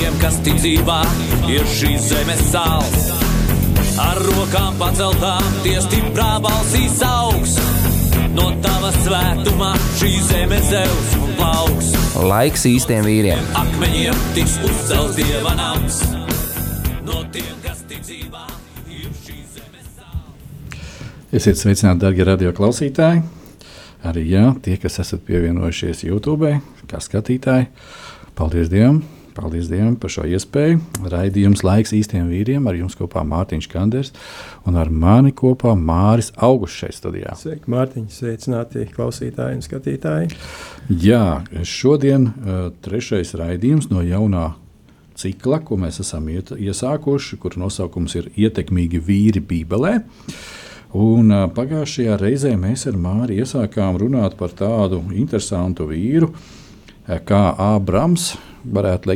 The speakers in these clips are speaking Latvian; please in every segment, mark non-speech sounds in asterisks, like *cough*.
tiem, kas tic dzīvā, ir šīs zemes sāls. Ar rokām paceltām, tie stiprā balsīs augs. No tava svētumā šī zeme zeus un plauks. Laiks īstiem vīriem. Akmeņiem tiks uzcelts dieva nams. No tiem, kas tic dzīvā, ir šīs zemes sāls. Esiet sveicināti, darbie radio klausītāji. Arī jā, tie, kas esat pievienojušies YouTube, kā skatītāji. Paldies Dievam! Paldies Dievam par šo iespēju. Raidījums laiks īstiem vīriem ar jums kopā Mārtiņš Kanders un ar mani kopā Māris Augusts šeit studijā. Sveiki, Mārtiņ, sveicināti klausītāji un skatītāji. Jā, šodien uh, trešais raidījums no jaunā cikla, ko mēs esam iet, iesākuši, kur nosaukums ir Ietekmīgi vīri Bībelē. Un uh, pagājušajā reizē mēs ar Māri iesākām runāt par tādu interesantu vīru, uh, kā Ābrams, varētu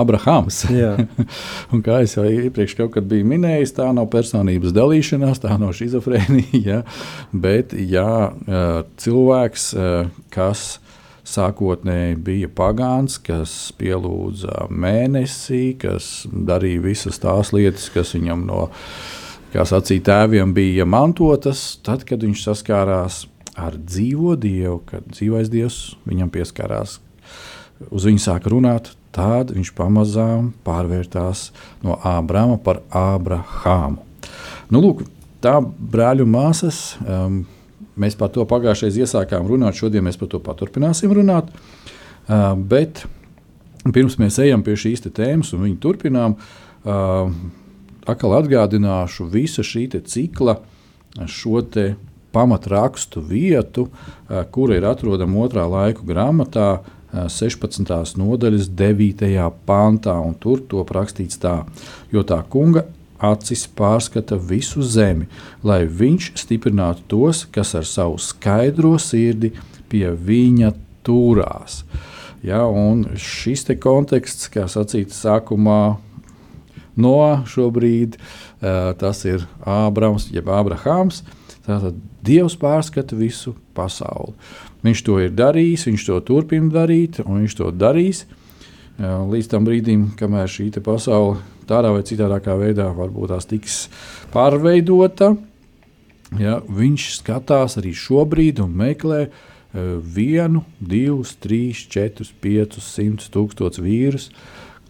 Ābrahāms. Jā. *laughs* un kā jau iepriekš biju minējis, tā nav personības dalīšanās, tā nav schizofrēnija. Ja? Bet ja cilvēks, kas sākotnēji bija pagāns, kas pielūdza mēnesī, kas darīja visas tās lietas, kas viņam no sacīja, tēviem bija mantotas, tad, kad viņš saskārās ar dzīvo dievu, kad dzīvais dievs viņam pieskārās uz viņu sāka runāt, tad viņš pamazām pārvērtās no Ābrama par Ābrahāmu. Nu, lūk, tā brāļu māsas, um, mēs par to pagājušajā iesākām runāt, šodien mēs par to paturpināsim runāt. Uh, bet pirms mēs ejam pie šīs tēmas un viņu turpinām, uh, atkal atgādināšu visu šī cikla šo pamatrakstu vietu, uh, kura ir atrodama otrā laiku grāmatā, 16. nodaļas 9. pāntā, un tur to rakstīts tā, jo tā kunga acis pārskata visu zemi, lai viņš stiprinātu tos, kas ar savu skaidro sirdi pie viņa turās. Ja, šis konteksts, kā sacīts sākumā, no šobrīd tas ir Ābrams, jeb Ābrahāms. Tātad Dievs pārskata visu pasauli. Viņš to ir darījis, viņš to turpina darīt, un viņš to darīs līdz tam brīdim, kamēr šī pasaule tādā vai citādā veidā varbūt tās tiks pārveidota. Ja, viņš skatās arī šobrīd un meklē vienu, divus, trīs, četrus, piecus, simtus tūkstošus vīrus,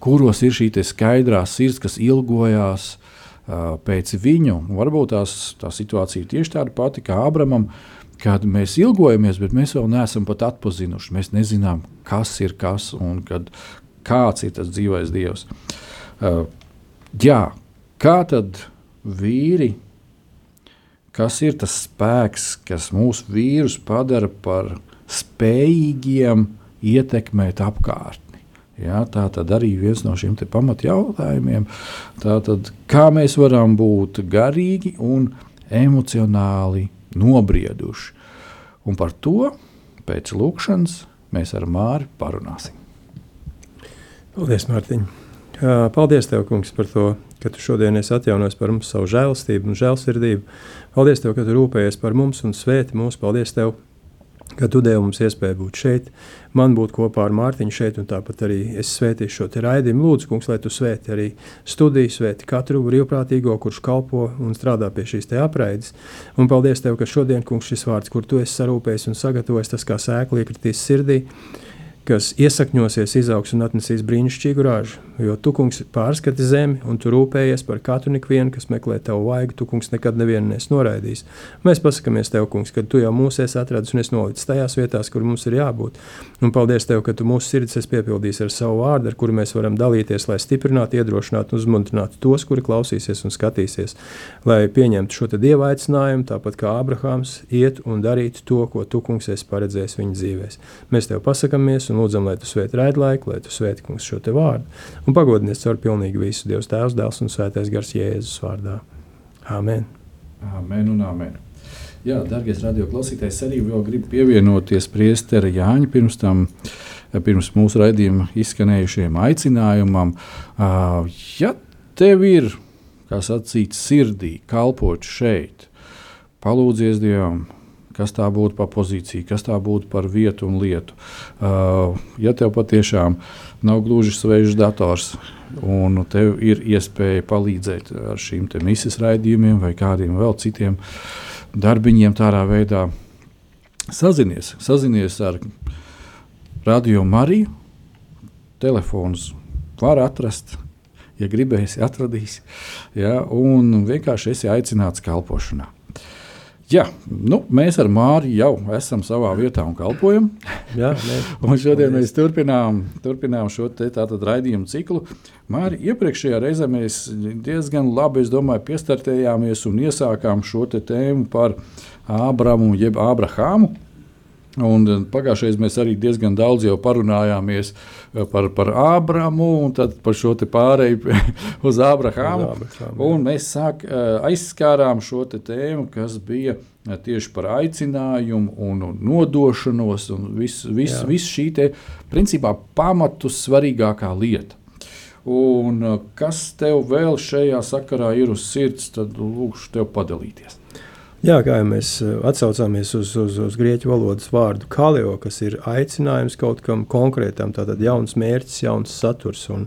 kuros ir šī skaidrā sirds, kas ilgojās uh, pēc viņu. Varbūt tās, tā situācija ir tieši tāda pati kā Abramam. Uh, kad mēs ilgojamies, bet mēs vēl neesam pat atpazinuši. Mēs nezinām, kas ir kas un kad, kāds ir tas dzīvais dievs. Uh, jā, kā tad vīri, kas ir tas spēks, kas mūsu vīrus padara par spējīgiem ietekmēt apkārtni? Ja, tā tad arī viens no šiem pamatjautājumiem. Tātad, kā mēs varam būt garīgi un emocionāli nobrieduši. Un par to pēc lūkšanas mēs ar Māri parunāsim. Paldies, Mārtiņ! Paldies, Tev, kungs, par to, ka Tu šodien esi atjaunojis par mums savu žēlastību un žēlsirdību. Paldies, Tev, ka Tu rūpējies par mums un svēti mūs. Paldies Tev, ka tu devi mums iespēju būt šeit, man būt kopā ar Mārtiņu šeit, un tāpat arī es svētīšu šo raidījumu. Lūdzu, kungs, lai tu svēti arī studiju, svēti katru brīvprātīgo, kurš kalpo un strādā pie šīs apraides. Un paldies Tev, ka šodien, kungs, šis vārds, kur tu esi sarūpējis un sagatavojis, tas kā sēkla iekritīs sirdī kas iesakņosies, izaugs un atnesīs brīnišķīgu ražu. Jo tu, kungs, pārskati zemi un tu rūpējies par katru ikvienu, kas meklē tavu vaigu. Tu, kungs, nekad nevienu nes noraidīs. Mēs pasakāmies tev, kungs, ka tu jau mūs esi atradis un es nolicis tajās vietās, kur mums ir jābūt. Un paldies tev, ka tu mūsu sirdis esi piepildījis ar savu vārdu, ar kuru mēs varam dalīties, lai stiprinātu, iedrošinātu un uzmundrinātu tos, kuri klausīsies un skatīsies, lai pieņemtu šo dieva aicinājumu, tāpat kā Abrahāms, iet un darīt to, ko tu, kungs, esi paredzējis viņa dzīvēs. Mēs tev pasakāmies un un lūdzam, lai tu svēti raidlaiku, lai tu svēti kungs šo te vārdu. Un pagodinies caur pilnīgi visu Dievs Tēvs, Dēls un Svētais Gars Jēzus vārdā. Āmen. Amen un amen. Jā, darbie radioklausītājs, arī vēl gribu pievienoties priestera Jāņa pirms tam, pirms mūsu raidījuma izskanējušajam aicinājumam. Ja tev ir, kā sacīts, sirdī kalpot šeit, palūdzies Dievam, kas tā būtu par pozīciju, kas tā būtu par vietu un lietu. Ja tev patiešām nav gluži svešs dators, un tev ir iespēja palīdzēt ar šīm misijas raidījumiem vai kādiem vēl citiem darbiņiem, tādā veidā sazinies, sazinies ar Radio Mariju. Telefons var atrast, ja gribēsi, atradīs. Ja, un vienkārši esi aicināts kalpošanā. Jā, nu, mēs ar Māriju jau esam savā vietā un kalpojam. Jā, *laughs* un šodien mēs turpinām, turpinām šo te, raidījumu ciklu. Mārija, iepriekšējā reizē mēs diezgan labi domāju, piestartējāmies un iesākām šo tēmu par Ābramu jeb Ābrahāmu. Un eh, pagājušajā mēs arī diezgan daudz parunājāmies eh, par, par Ābramu un par šo pārēju *laughs* uz Ābrahāmu. Mēs sāk, eh, aizskārām šo tēmu, kas bija tieši par aicinājumu un, nodošanos un visu vis, vis šī te, principā pamatu svarīgākā lieta. Un kas tev vēl šajā sakarā ir uz sirds, tad lūkšu tev padalīties. Jā, kā jau mēs eh, atsaucāmies uz, uz, uz grieķu valodas vārdu kalio, kas ir aicinājums kaut kam konkrētam, tātad jauns mērķis, jauns saturs. Un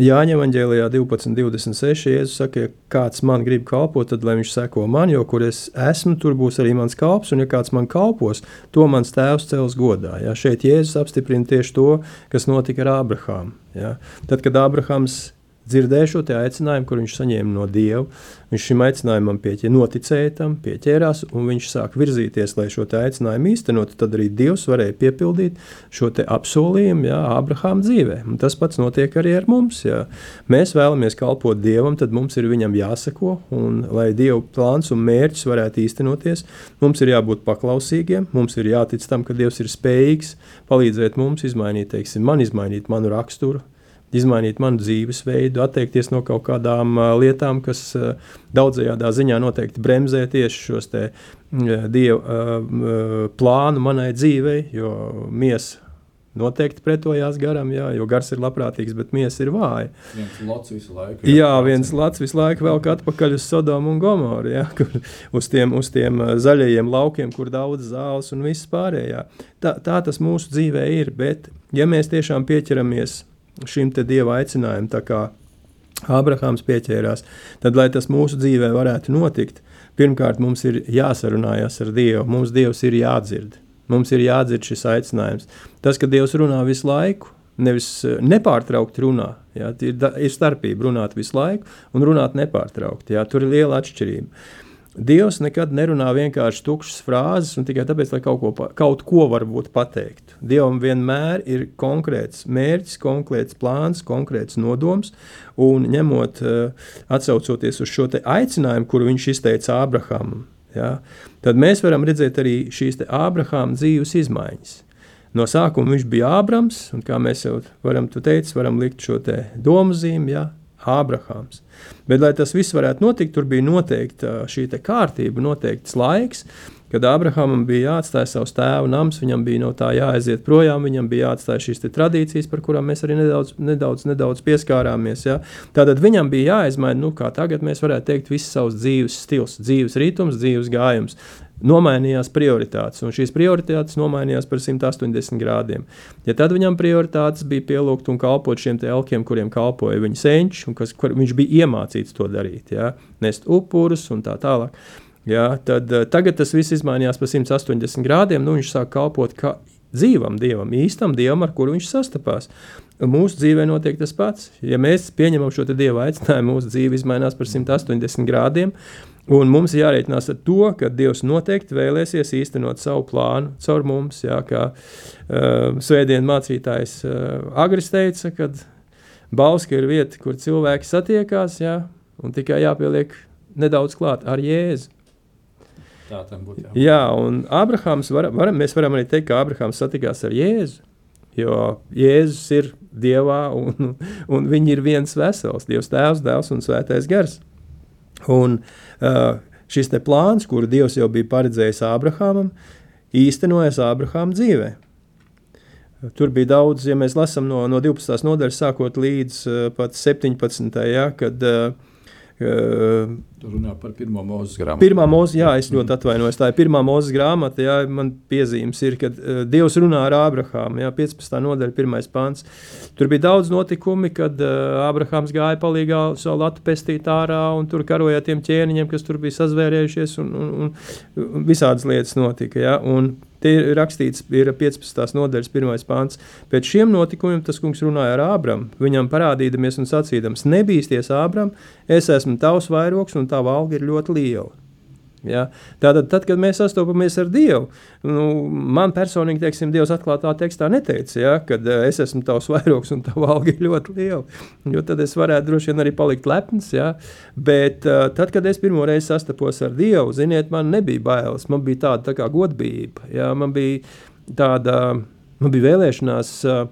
Jāņa Evanģēlijā 12.26. Jēzus saka, ja kāds man grib kalpot, tad lai viņš seko man, jo kur es esmu, tur būs arī mans kalps, un ja kāds man kalpos, to mans tēvs cels godā. Ja? Šeit Jēzus apstiprina tieši to, kas notika ar Ābrahāmu. Ja? Tad, kad Ābrahāms dzirdēja šo aicinājumu, kur viņš saņēma no Dieva. Viņš šim aicinājumam pieķē, noticēja tam, pieķērās, un viņš sāk virzīties, lai šo aicinājumu īstenotu. Tad arī Dievs varēja piepildīt šo apsolījumu jā, Abrahāma dzīvē. Un tas pats notiek arī ar mums. Jā. Mēs vēlamies kalpot Dievam, tad mums ir viņam jāsako, un lai Dieva plāns un mērķis varētu īstenoties, mums ir jābūt paklausīgiem, mums ir jātic tam, ka Dievs ir spējīgs palīdzēt mums izmainīt, teiksim, man izmainīt manu raksturu izmainīt manu dzīvesveidu, atteikties no kaut kādām lietām, kas daudzajā ziņā noteikti bremzē tieši šos te, uh, plānu manai dzīvei, jo miesa noteikti pretojās garam, jā, jo gars ir labprātīgs, bet miesa ir vāja. Viens lats visu laiku. Jā, jā viens lats visu laiku velk atpakaļ uz Sodomu un Gomoru, jā, *laughs* kur, uz, tiem, uz tiem zaļajiem laukiem, kur daudz zāles un viss pārējā. Tā, tā tas mūsu dzīvē ir, bet ja mēs tiešām pieķeramies šim dieva aicinājumam, tā kā Ābrahāms pieķērās, tad, lai tas mūsu dzīvē varētu notikt, pirmkārt mums ir jāsarunājas ar Dievu, mums Dievs ir jādzird. Mums ir jādzird šis aicinājums. Tas, ka Dievs runā visu laiku, nevis eh, nepārtraukti runā. Jā, ir, ir starpība runāt visu laiku un runāt nepārtraukti. Jā, tur ir liela atšķirība. Dievs nekad nerunā vienkārši tukšas frāzes, un tikai tāpēc, lai kaut ko, kaut ko varbūt pateiktu. Dievam vienmēr ir konkrēts mērķis, konkrēts plāns, konkrēts nodoms, un ņemot, eh, atsaucoties uz šo aicinājumu, kuru viņš izteica Ābrahamam, ja, tad mēs varam redzēt arī šīs Ābrahāma dzīves izmaiņas. No sākuma viņš bija Ābrams, un kā mēs jau varam teikt, varam likt šo domu zīmi, ja, Ābrahāms. Bet, lai tas viss varētu notikt, tur bija noteikta šī kārtība, noteikts laiks, kad Abrahamam bija jāatstāj savs tēva nams, viņam bija no tā jāaiziet projām, viņam bija jāatstāj šīs tradīcijas, par kurām mēs arī nedaudz, nedaudz, nedaudz pieskārāmies. Ja? Tātad viņam bija jāizmaina, nu, kā tagad mēs varētu teikt, viss savs dzīves stils, dzīves ritms, dzīves gājums nomainījās prioritātes, un šīs prioritātes nomainījās par 180 grādiem. Ja tad viņam prioritātes bija pielūgt un kalpot šiem elkiem, kuriem kalpoja viņa senči, un kas, kur viņš bija iemācīts to darīt, ja? nest upurus un tā tālāk. Ja, tad uh, tagad tas viss izmainījās par 180 grādiem. Nu, viņš sāk kalpot kā dzīvam dievam, īstam dievam, ar kuru viņš sastapās. Mūsu dzīvē notiek tas pats. Ja mēs pieņemam šo dieva aicinājumu, mūsu dzīve mainās par 180 grādiem. Un mums jārēķinās ar to, ka Dievs noteikti vēlēsies īstenot savu plānu caur mums. Jā, kā uh, svētdienas mācītājs uh, Agris teica, ka Bauska ir vieta, kur cilvēki satiekās, jā, un tikai jāpieliek nedaudz klāt ar Jēzu. Tā tam būtu. Jā, jā un var, var, mēs varam arī teikt, ka Abrahams satikās ar Jēzu. Jo Jēzus ir Dievā un, un viņi ir viens vesels, Dievs Tēvs, Dēls un Svētais Gars. Un uh, šis plāns, kuru Dievs jau bija paredzējis Ābrahamam, īstenojas Ābrahama dzīvē. Tur bija daudz, ja mēs lasām no, no 12. nodaļas, sākot līdz uh, pat 17. Ja, kad uh, Tur runā par pirmo mūzes grāmatu. Pirmā mūzes, jā, es ļoti atvainojos. Tā ir pirmā mūzes grāmata. Jā, man piezīmes ir, kad uh, Dievs runā ar Ābrahāmu. Jā, 15. nodaļa, pirmais pāns. Tur bija daudz notikumi, kad uh, Ābrahāms gāja palīgā savu latu pestīt ārā un tur karoja tiem ķēniņiem, kas tur bija sazvērējušies un, un, un visādas lietas notika. Jā, un Te ir rakstīts, ir 15. nodaļas, 1. pāns. Pēc šiem notikumiem tas kungs runāja ar Ābramu, viņam parādīdamies un sacīdams: Nebīsties, Ābram, es esmu tavs vairogs un tava alga ir ļoti liela. Ja? Tātad, tad, kad mēs sastopamies ar Dievu, nu, man personīgi, teiksim, Dievs atklātā tekstā neteica, ja, ka uh, es esmu tavs vairogs un tava alga ir ļoti liela. Jo tad es varētu droši vien arī palikt lepns. Ja? Bet uh, tad, kad es pirmo reizi sastapos ar Dievu, ziniet, man nebija bailes, man bija tāda tā kā godbība. Ja? Man bija tāda, man bija vēlēšanās. Uh,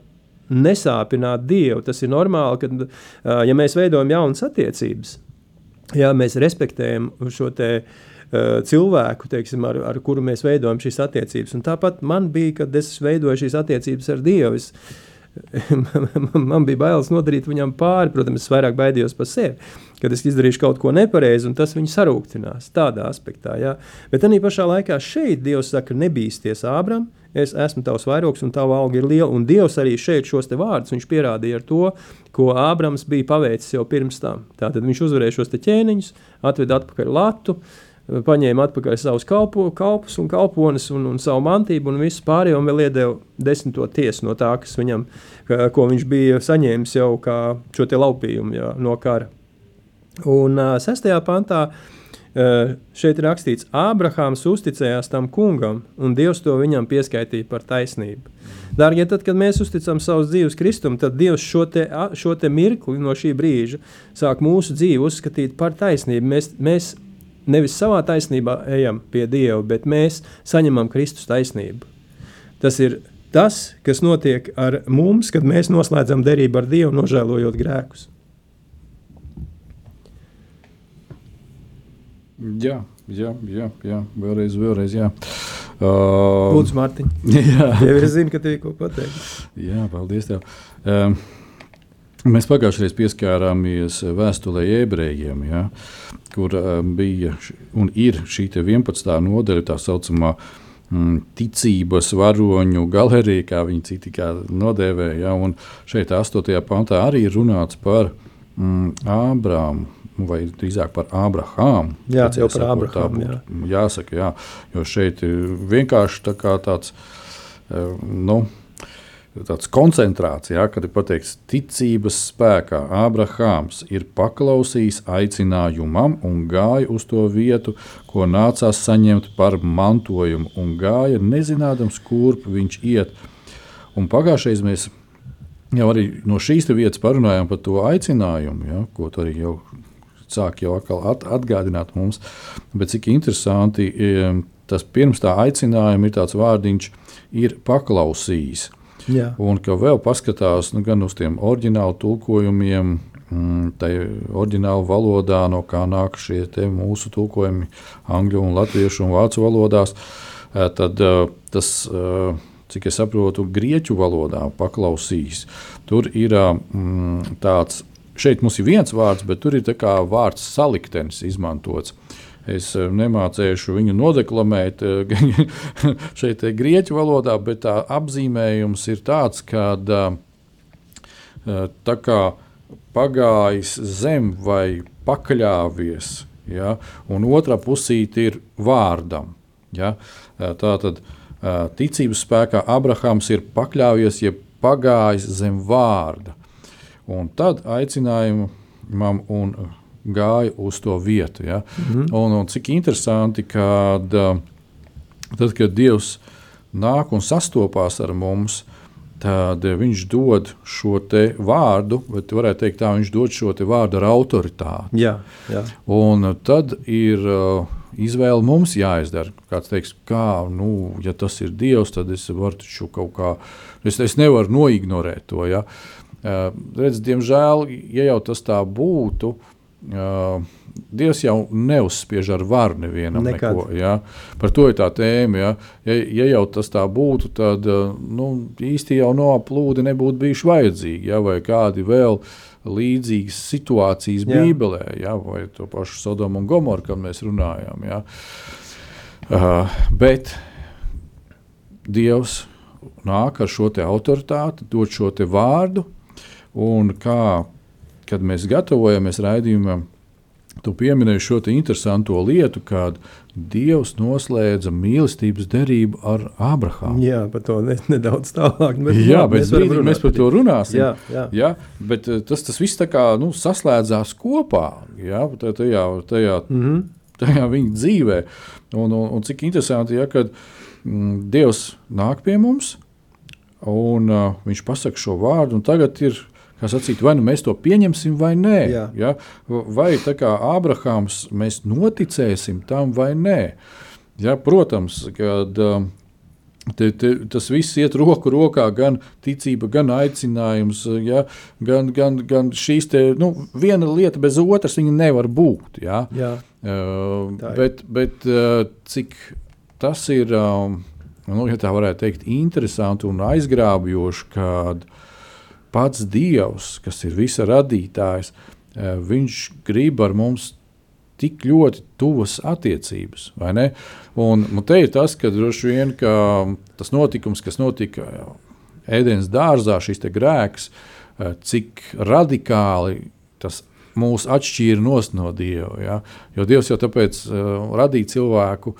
Nesāpināt Dievu. Tas ir normāli, kad ja mēs veidojam jaunas attiecības, ja mēs respektējam šo te uh, cilvēku, teiksim, ar, ar kuru mēs veidojam šīs attiecības. Un tāpat man bija, kad es veidoju šīs attiecības ar Dievu. Es, *laughs* man bija bailes nodarīt viņam pāri. Protams, es vairāk baidījos par sevi, kad es izdarīšu kaut ko nepareizi, un tas viņu sarūktinās. Tādā aspektā, jā. Bet tā pašā laikā šeit Dievs saka, nebīsties Ābram. Es esmu tavs vairogs, un tava alga ir liela. Un Dievs arī šeit šos vārdus viņš pierādīja ar to, ko Ābrams bija paveicis jau pirms tam. Tātad viņš uzvarēja šos ķēniņus, atveda atpakaļ latu, paņēma atpakaļ savus kalpo, kalpus un kalpones un, un savu mantību un visu pārējo, un vēl iedeva desmito tiesu no tā, kas viņam, ko viņš bija saņēmis jau kā šo te laupījumu jā, no kara. Un uh, sestajā pantā uh, šeit ir rakstīts, Ābrahāms uzticējās tam kungam, un Dievs to viņam pieskaitīja par taisnību. Dārgie, tad, kad mēs uzticam savus dzīves Kristum, tad Dievs šo, te, šo te mirkli no šī brīža sāk mūsu dzīvi uzskatīt par taisnību. Mēs, mēs nevis savā taisnībā ejam pie Dieva, bet mēs saņemam Kristus taisnību. Tas ir tas, kas notiek ar mums, kad mēs noslēdzam derību ar Dievu, nožēlojot grēkus. Jā, jā, jā, jā. vēlreiz, vēlreiz. Jā. Uh, Lūdzu, Mārtiņ. *laughs* Jā, jau es zinu, ka tev ir ko pateikt. Jā, paldies. Tev. Um, mēs pagājušajā reizē pieskārāmies vēstulē ebrejiem. Ja? Kur uh, bija un ir šī 11. nodaļa, tā saucamā mm, ticības varoņu galerija, kā viņi citi nodēvēja. Ja, un šeit, 8. pantā, arī runāts par mm, Ābrāmu. Vai drīzāk par Ābrahāmu. Jā, jau par Ābrahāmu. Jā. Jāsaka, jā, jo šeit vienkārši tā tāds, nu, tāds koncentrācija, ja, kad ir pateikts, ticības spēkā Ābrahāms ir paklausījis aicinājumam un gāja uz to vietu, ko nācās saņemt par mantojumu, un gāja nezinādams, kurp viņš iet. Un pagājušajā mēs jau arī no šīs vietas parunājām par to aicinājumu, ja, ko arī jau sāk jau at, atgādināt mums. Bet cik interesanti, tas pirms tā aicinājuma ir tāds vārdiņš, ir paklausījis. Jā. Un ka vēl paskatās nu, gan uz tiem oriģinālu tulkojumiem, mm, tā oriģināla valodā, no kā nāk šie mūsu tulkojumi angļu, un latviešu un vācu valodās, eh, tad eh, tas, eh, cik es saprotu, grieķu valodā paklausīs. Tur ir mm, tāds, šeit mums ir viens vārds, bet tur ir vārds saliktenis izmantots. Es eh, nemācīšu viņu nodeklamēt eh, *laughs* šeit, eh, grieķu valodā, bet tā apzīmējums ir tāds, ka tā kā pagājis zem vai pakļāvies, ja, un otrā pusīte ir vārdam. Ja, tā tad ticības spēkā Abrahams ir pakļāvies, ja pagājis zem vārda. Un tad aicinājumam un gāja uz to vietu. Ja? Mm -hmm. un, un cik interesanti, ka tad, kad Dievs nāk un sastopās ar mums, tad viņš dod šo vārdu, bet varētu teikt, tā viņš dod šo vārdu ar autoritāti. Jā, jā. Un tad ir izvēle mums jāizdara. Kāds teiks, kā, nu, ja tas ir Dievs, tad es varu taču kaut kā, es, es nevaru noignorēt to. Ja? Uh, redz, diemžēl, ja jau tas tā būtu, uh, Dievs jau neuzspiež ar varu nevienam Nekad. neko. Ja? Par to ir tā tēma. Ja? Ja, ja jau tas tā būtu, tad uh, nu, īsti jau no plūdi nebūtu bijuši vajadzīgi, ja? vai kādi vēl līdzīgas situācijas Jā. Bībelē, ja? vai to pašu Sodomu un Gomoru, kad mēs runājam. Ja? Uh, bet Dievs nāk ar šo autoritāti, dod šo vārdu, un kā, kad mēs gatavojamies raidījumam, tu pieminēji šo te interesanto lietu, kad Dievs noslēdza mīlestības derību ar Abrahāmu. Jā, par to ne, nedaudz tālāk. Bet, Jā, bet mēs brīdī mēs par to runāsim. Jā, jā. Ja, bet eh, tas, tas viss kā, nu, saslēdzās kopā ja, tā- tajā, tajā, mm. -hmm. tajā viņa dzīvē. Un, un, un cik interesanti, ja, kad mm, Dievs nāk pie mums un uh, viņš pasaka šo vārdu, un tagad ir. Kā sacīt, vai nu mēs to pieņemsim, vai nē. Jā. Ja? Vai tā kā Ābrahāms, mēs noticēsim tam vai nē. Ja? Protams, kad um, Te, te, tas viss iet roku rokā, gan ticība, gan aicinājums, ja, gan, gan, gan šīs te, nu, viena lieta bez otras nevar būt. Ja. Jā. Uh, bet bet uh, cik tas ir, um, nu, ja tā varētu teikt, interesanti un aizgrābjoši, kad pats Dievs, kas ir visa radītājs, uh, viņš grib ar mums tik ļoti tuvas attiecības. Un, un te ir tas, ka droši vien ka tas notikums, kas notika ēdienas dārzā, šis grēks, eh, cik radikāli tas mūs atšķīra no Dieva. Ja? Jo Dievs jau tāpēc uh, radīja cilvēku,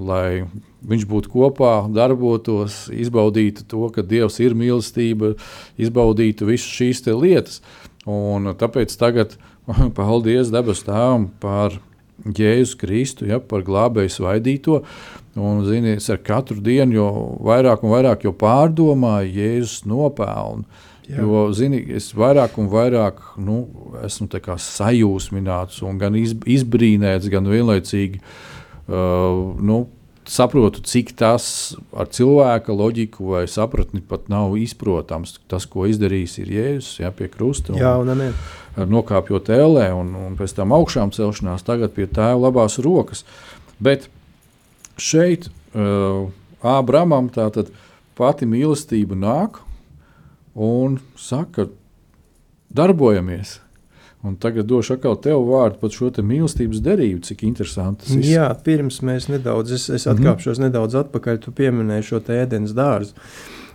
lai viņš būtu kopā, darbotos, izbaudītu to, ka Dievs ir mīlestība, izbaudītu visas šīs lietas. Un tāpēc tagad, *laughs* paldies debesu Tēvam par Jēzus Kristu, ja, par glābēju svaidīto. Un, zini, es ar katru dienu jo vairāk un vairāk jau pārdomāju Jēzus nopelnu. Jā. Jo, zini, es vairāk un vairāk nu, esmu sajūsmināts un gan iz, izbrīnēts, gan vienlaicīgi uh, nu, saprotu, cik tas ar cilvēka loģiku vai sapratni pat nav izprotams. Tas, ko izdarījis ir Jēzus ja, pie krusta. un- Jā, un amen. nokāpjot ellē un, un pēc tam augšām celšanās, tagad pie tēva labās rokas. Bet šeit uh, Ābramam tā tad pati mīlestība nāk un saka, darbojamies. Un tagad došu atkal tev vārdu par šo mīlestības derību, cik interesanti tas ir. Jā, pirms mēs nedaudz, es, es atkāpšos mm -hmm. nedaudz atpakaļ, tu pieminēji šo ēdienas dārzu.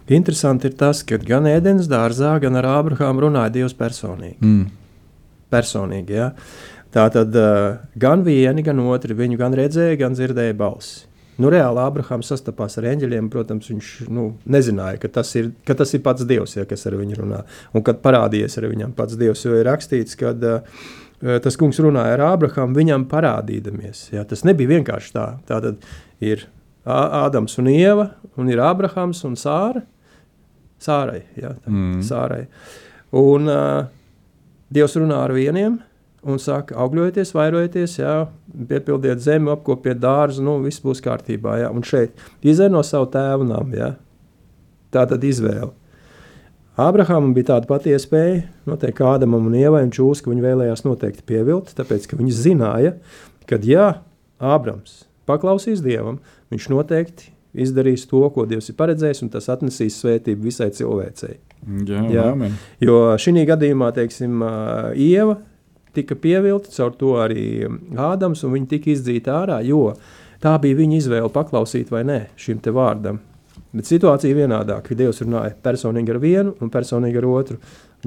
Interesanti ir tas, ka gan ēdienas dārzā, gan ar Ābrahāmu runāja Dievs personīgi. Mm. personīgi ja? Tā tad uh, gan vieni, gan otri viņu gan redzēja, gan dzirdēja balsi. Nu, reāli Ābrahāms sastapās ar eņģeļiem. Protams, viņš nu, nezināja, ka tas, ir, ka tas ir pats Dievs, ja, kas ar viņu runā. Un kad parādījies ar viņam pats Dievs, jo ir rakstīts, ka uh, tas kungs runāja ar Ābrahāmu, viņam parādīdamies. Ja. Tas nebija vienkārši tā. Tā tad ir Ādams un Ieva, un ir Ābrahāms un Sāra. Sārai. Ja, tā, Mm. Sārai. Un uh, Dievs runā ar vieniem un saka, augļojieties, vairojieties, jā, piepildiet zemi, apkopiet dārzu, nu, viss būs kārtībā. Jā. Un šeit izēj no savu tēvu namu. Jā. Tā tad izvēle. Abrahamam bija tāda pati iespēja, noteikti Ādamam un Ievai un Čūs, ka viņi vēlējās noteikti pievilkt, tāpēc, ka viņi zināja, ka, ja Ābrams paklausīs Dievam, viņš noteikti izdarīs to, ko Dievs ir paredzējis, un tas atnesīs svētību visai cilvēcei. Jā, Jā. amen. Jo šī gadījumā, teiksim, Ieva tika pievilkta, caur to arī Ādams, un viņa tika izdzīta ārā, jo tā bija viņa izvēle paklausīt vai nē šim te vārdam. Bet situācija vienādāka, ka Dievs runāja personīgi ar vienu un personīgi ar otru.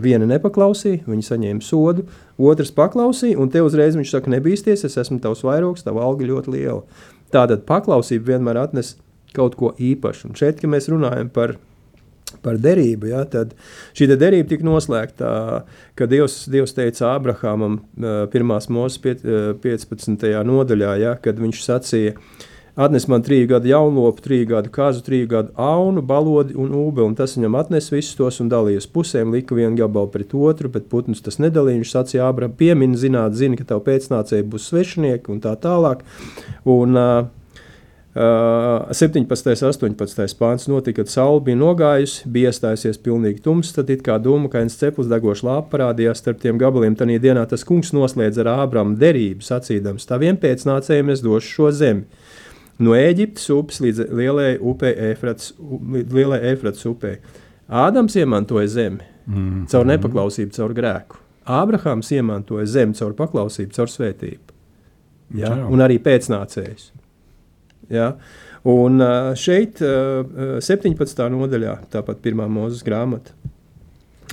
Viena nepaklausīja, viņa saņēma sodu, otrs paklausīja, un te uzreiz viņš saka, nebīsties, es esmu tavs vairogs, tava alga ļoti liela. Tātad paklausība vienmēr atnes kaut ko īpašu. Un šeit, kad mēs runājam par par derību, ja, tad šī derība tika noslēgta, kad Dievs, Dievs teica Abrahamam, pirmās mūzes 15. nodaļā, ja, kad viņš sacīja, atnes man trīs gadu jaunlopu, trīs gadu kāzu, trīs gadu aunu, balodi un ūbe. Un tas viņam atnes visus tos un dalījās pusēm, lika vienu gabalu pret otru, bet putns tas nedalīja. Viņš sacīja, Ābram, piemini, zināt, zini, ka tev pēcnācēji būs svešinieki un tā tālāk. Un, Uh, 17. un 18. pāns notika, kad saule bija nogājusi, bija iestājusies pilnīgi tumss. Tad it kā dūmu kains ceplis degošs lāpa parādījās starp tiem gabaliem. Tanī dienā tas kungs noslēdz ar Ābramu derību, sacīdams: Taviem pēcnācējiem es došu šo zemi no Eģiptes upes līdz lielai upei Efrats, lielai Efrats upei. Ādams iemantoja zemi mm. caur nepaklausību, caur grēku. Ābrahāms iemantoja zemi caur paklausību, caur svētību. Ja? Un arī pēcnācējs. Ja? Un šeit, 17. nodaļā, tāpat pirmā mūzes grāmata,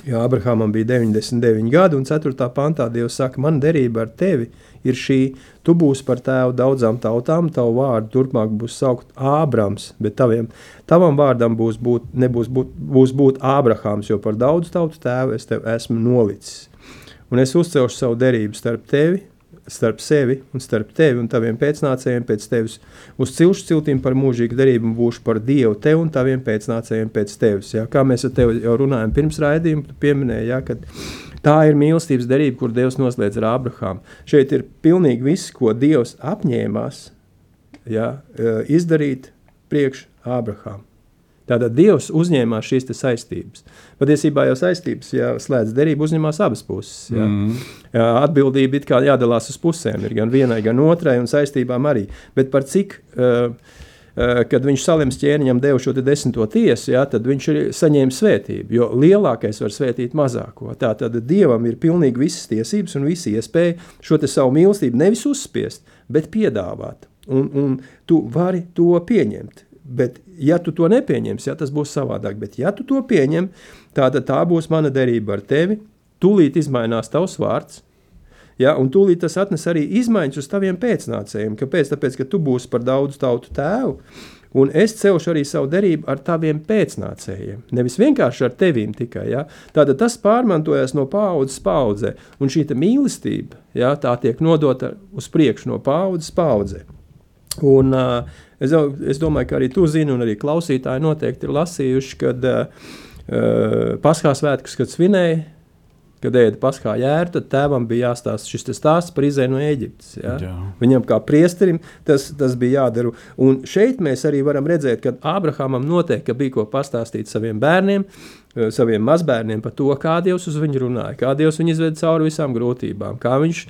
Jo Abrahamam bija 99 gadi, un 4. pantā Dievs saka, man derība ar tevi ir šī, tu būsi par tēvu daudzām tautām, tavu vārdu turpmāk būs saukt Ābrams, bet taviem, tavam vārdam būs būt, nebūs būt, būs būt Ābrahāms, jo par daudz tautu tēvu es tev esmu nolicis. Un es uzcelšu savu derību starp tevi starp sevi un starp tevi un taviem pēcnācējiem pēc tevis. Uz cilšu ciltīm par mūžīgu derību būšu par Dievu tev un taviem pēcnācējiem pēc tevis. Ja? Kā mēs ar tevi jau runājam pirms raidījuma, tu pieminēji, ja, ka tā ir mīlestības derība, kur Dievs noslēdz ar Abrahāmu. Šeit ir pilnīgi viss, ko Dievs apņēmās ja, eh, izdarīt priekš Abrahāmu. Tātad Dievs uzņēmās šīs saistības. Patiesībā jau saistības, ja slēdz derību, uzņemās abas puses. Ja. Mm. Ja, atbildība ir jādalās uz pusēm, ir gan vienai, gan otrai, un saistībām arī. Bet par cik, uh, kad viņš Salims ķēniņam deva šo desmito tiesu, ja, tad viņš ir saņēmis svētību, jo lielākais var svētīt mazāko. Tā tad Dievam ir pilnīgi visas tiesības un visi iespēja šo savu mīlestību nevis uzspiest, bet piedāvāt. Un, un tu vari to pieņemt. Bet, ja tu to nepieņemsi, ja, tas būs savādāk. Bet, ja tu to pieņem, tad tā būs mana derība ar tevi. Tūlīt izmainās tavs vārds. Ja, un tūlīt tas atnes arī izmaiņas uz taviem pēcnācējiem. Kāpēc? Tāpēc, ka tu būsi par daudz tautu tēvu, un es celšu arī savu derību ar taviem pēcnācējiem. Nevis vienkārši ar tevīm tikai. Ja? Tātad tas pārmantojas no paudzes paudzē, un šī mīlestība ja, tā tiek nodota uz priekšu no paudzes paudzē. Un, uh, Es, es domāju, ka arī tu zini, un arī klausītāji noteikti ir lasījuši, kad uh, Paskā svētkus, kad svinēja, kad ēda paskā jēra, tad tēvam bija jāstāsta šis stāsts par izēju no Eģiptes. Ja? Jā. Viņam kā priesterim tas, tas bija jādara. Un šeit mēs arī varam redzēt, ka Ābrahamam noteikti bija ko pastāstīt saviem bērniem, Eh, saviem mazbērniem par to, kā Dievs uz viņu runāja, kā Dievs viņu izveda cauri visām grūtībām, kā viņš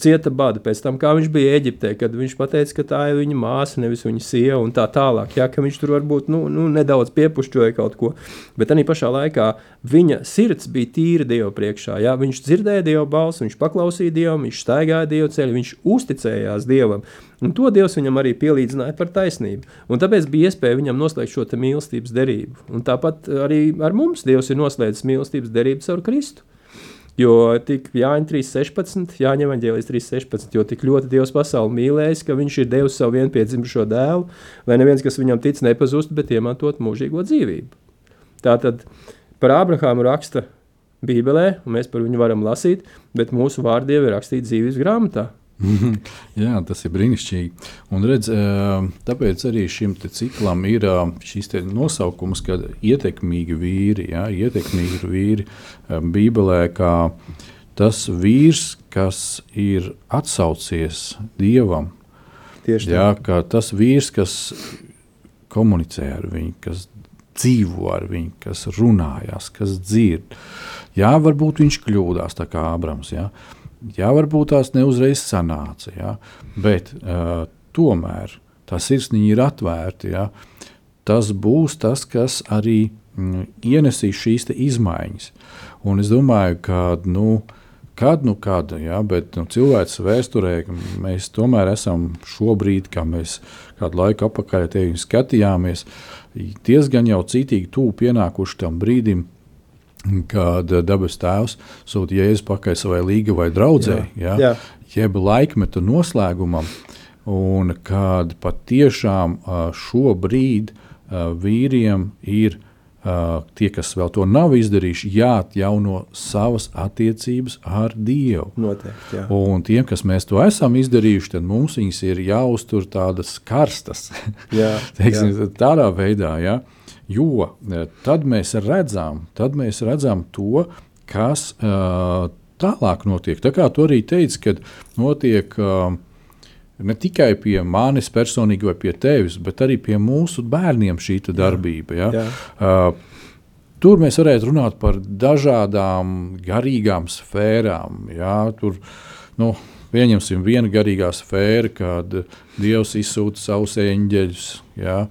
cieta badu pēc tam, kā viņš bija Eģiptē, kad viņš teica, ka tā ir viņa māsa, nevis viņa sieva un tā tālāk. Jā, ka viņš tur varbūt nu, nu, nedaudz piepušķoja kaut ko, bet arī pašā laikā viņa sirds bija tīra Dieva priekšā. Jā, viņš dzirdēja Dieva balsi, viņš paklausīja Dievam, viņš staigāja Dieva ceļu, viņš uzticējās Dievam. Un to Dievs viņam arī pielīdzināja par taisnību. Un tāpēc bija iespēja viņam noslēgt šo mīlestības derību. Un tāpat arī ar mums Dievs ir noslēdzis mīlestības derību caur Kristu. Jo tik Jāņa 3.16, Jāņa Evangelijas 3.16, jo tik ļoti Dievs pasauli mīlējis, ka viņš ir devis savu vienpiedzimušo dēlu, lai neviens, kas viņam tic, nepazustu, bet iemantot mūžīgo dzīvību. Tātad par Ābrahāmu raksta Bībelē, un mēs par viņu varam lasīt, bet mūsu vārdi jau ir rakstīti dzīves grāmatā. *laughs* Jā, tas ir brīnišķīgi. Un redz, tāpēc arī šim ciklam ir šis nosaukums, kad ietekmīgi vīri, jā, ietekmīgi vīri Bībelē, kā tas vīrs, kas ir atsaucies Dievam. Tieši jā, tā. tas vīrs, kas komunicē ar viņu, kas dzīvo ar viņu, kas runājās, kas dzird. Jā, varbūt viņš kļūdās tā kā Abrams. Jā. Jā, varbūt tās neuzreiz sanāca, jā, bet uh, tomēr tā sirsniņa ir atvērta. Jā. Tas būs tas, kas arī mm, ienesīs šīs izmaiņas. Un es domāju, ka nu, kad nu kāda, jā, bet nu, cilvēks vēsturē mēs tomēr esam šobrīd, kā mēs kādu laiku atpakaļ skatījāmies, diezgan jau citīgi tuvu pienākuši tam brīdim, kad dabas tēvs sūta jēzu pakaļ savai līgai vai draudzē, jā. Jā, jeb laikmeta noslēgumam, un kad patiešām šobrīd vīriem ir tie, kas vēl to nav izdarījuši, jāatjauno savas attiecības ar Dievu. Noteikti, jā. Un tiem, kas mēs to esam izdarījuši, tad mums viņas ir jāuztur tādas karstas. Jā, *laughs* Teiksim, jā. tādā veidā, ja? Jo eh, tad mēs redzam, tad mēs redzam to, kas uh, tālāk notiek. Tā kā tu arī teici, kad notiek. Uh, Ne tikai pie manis personīgi, vai pie tevis, bet arī pie mūsu bērniem šī darbība. Ja? Jā. Uh, tur mēs varētu runāt par dažādām garīgām sfērām. Ja? Tur, nu, pieņemsim vienu garīgā sfēru, kad Dievs izsūta savus eņģeļus. Ja?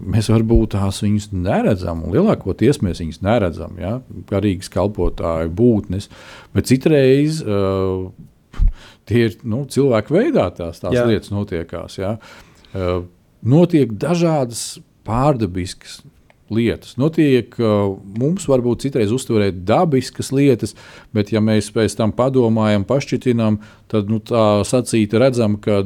Mēs varbūt tās viņus neredzam, un lielākoties mēs viņus neredzam. Ja? Garīgas kalpotāju būtnes, bet citreiz uh, tie ir nu, cilvēku veidā tās, tās Jā. lietas notiekās. Ja? Uh, notiek dažādas pārdabiskas lietas. Notiek, mums varbūt citreiz uztverēt dabiskas lietas, bet, ja mēs pēc tam padomājam, pašķitinām, tad nu, tā sacīta redzam, ka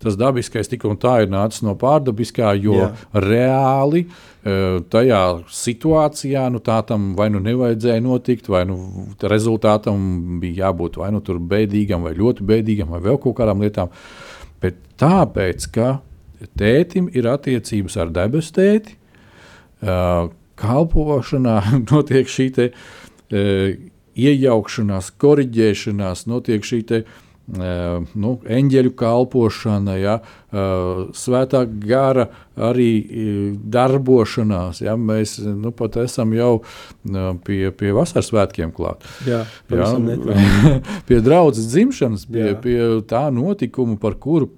tas dabiskais tik un tā ir nācis no pārdabiskā, jo Jā. reāli tajā situācijā nu, tā tam vai nu nevajadzēja notikt, vai nu tā rezultātam bija jābūt vai nu tur bēdīgam, vai ļoti bēdīgam, vai vēl kaut kādām lietām. Bet tāpēc, ka tētim ir attiecības ar debesu tēti, kalpošanā *laughs* notiek šī te, iejaukšanās, korģēšanās, notiek šī te, nu, eņģeļu kalpošana, ja, svētā gara arī darbošanās. Ja, mēs nu, pat esam jau pie, pie vasaras svētkiem klāt. Jā, netālu. *laughs* pie draudzes dzimšanas, pie, Jā. pie tā notikuma, par kuru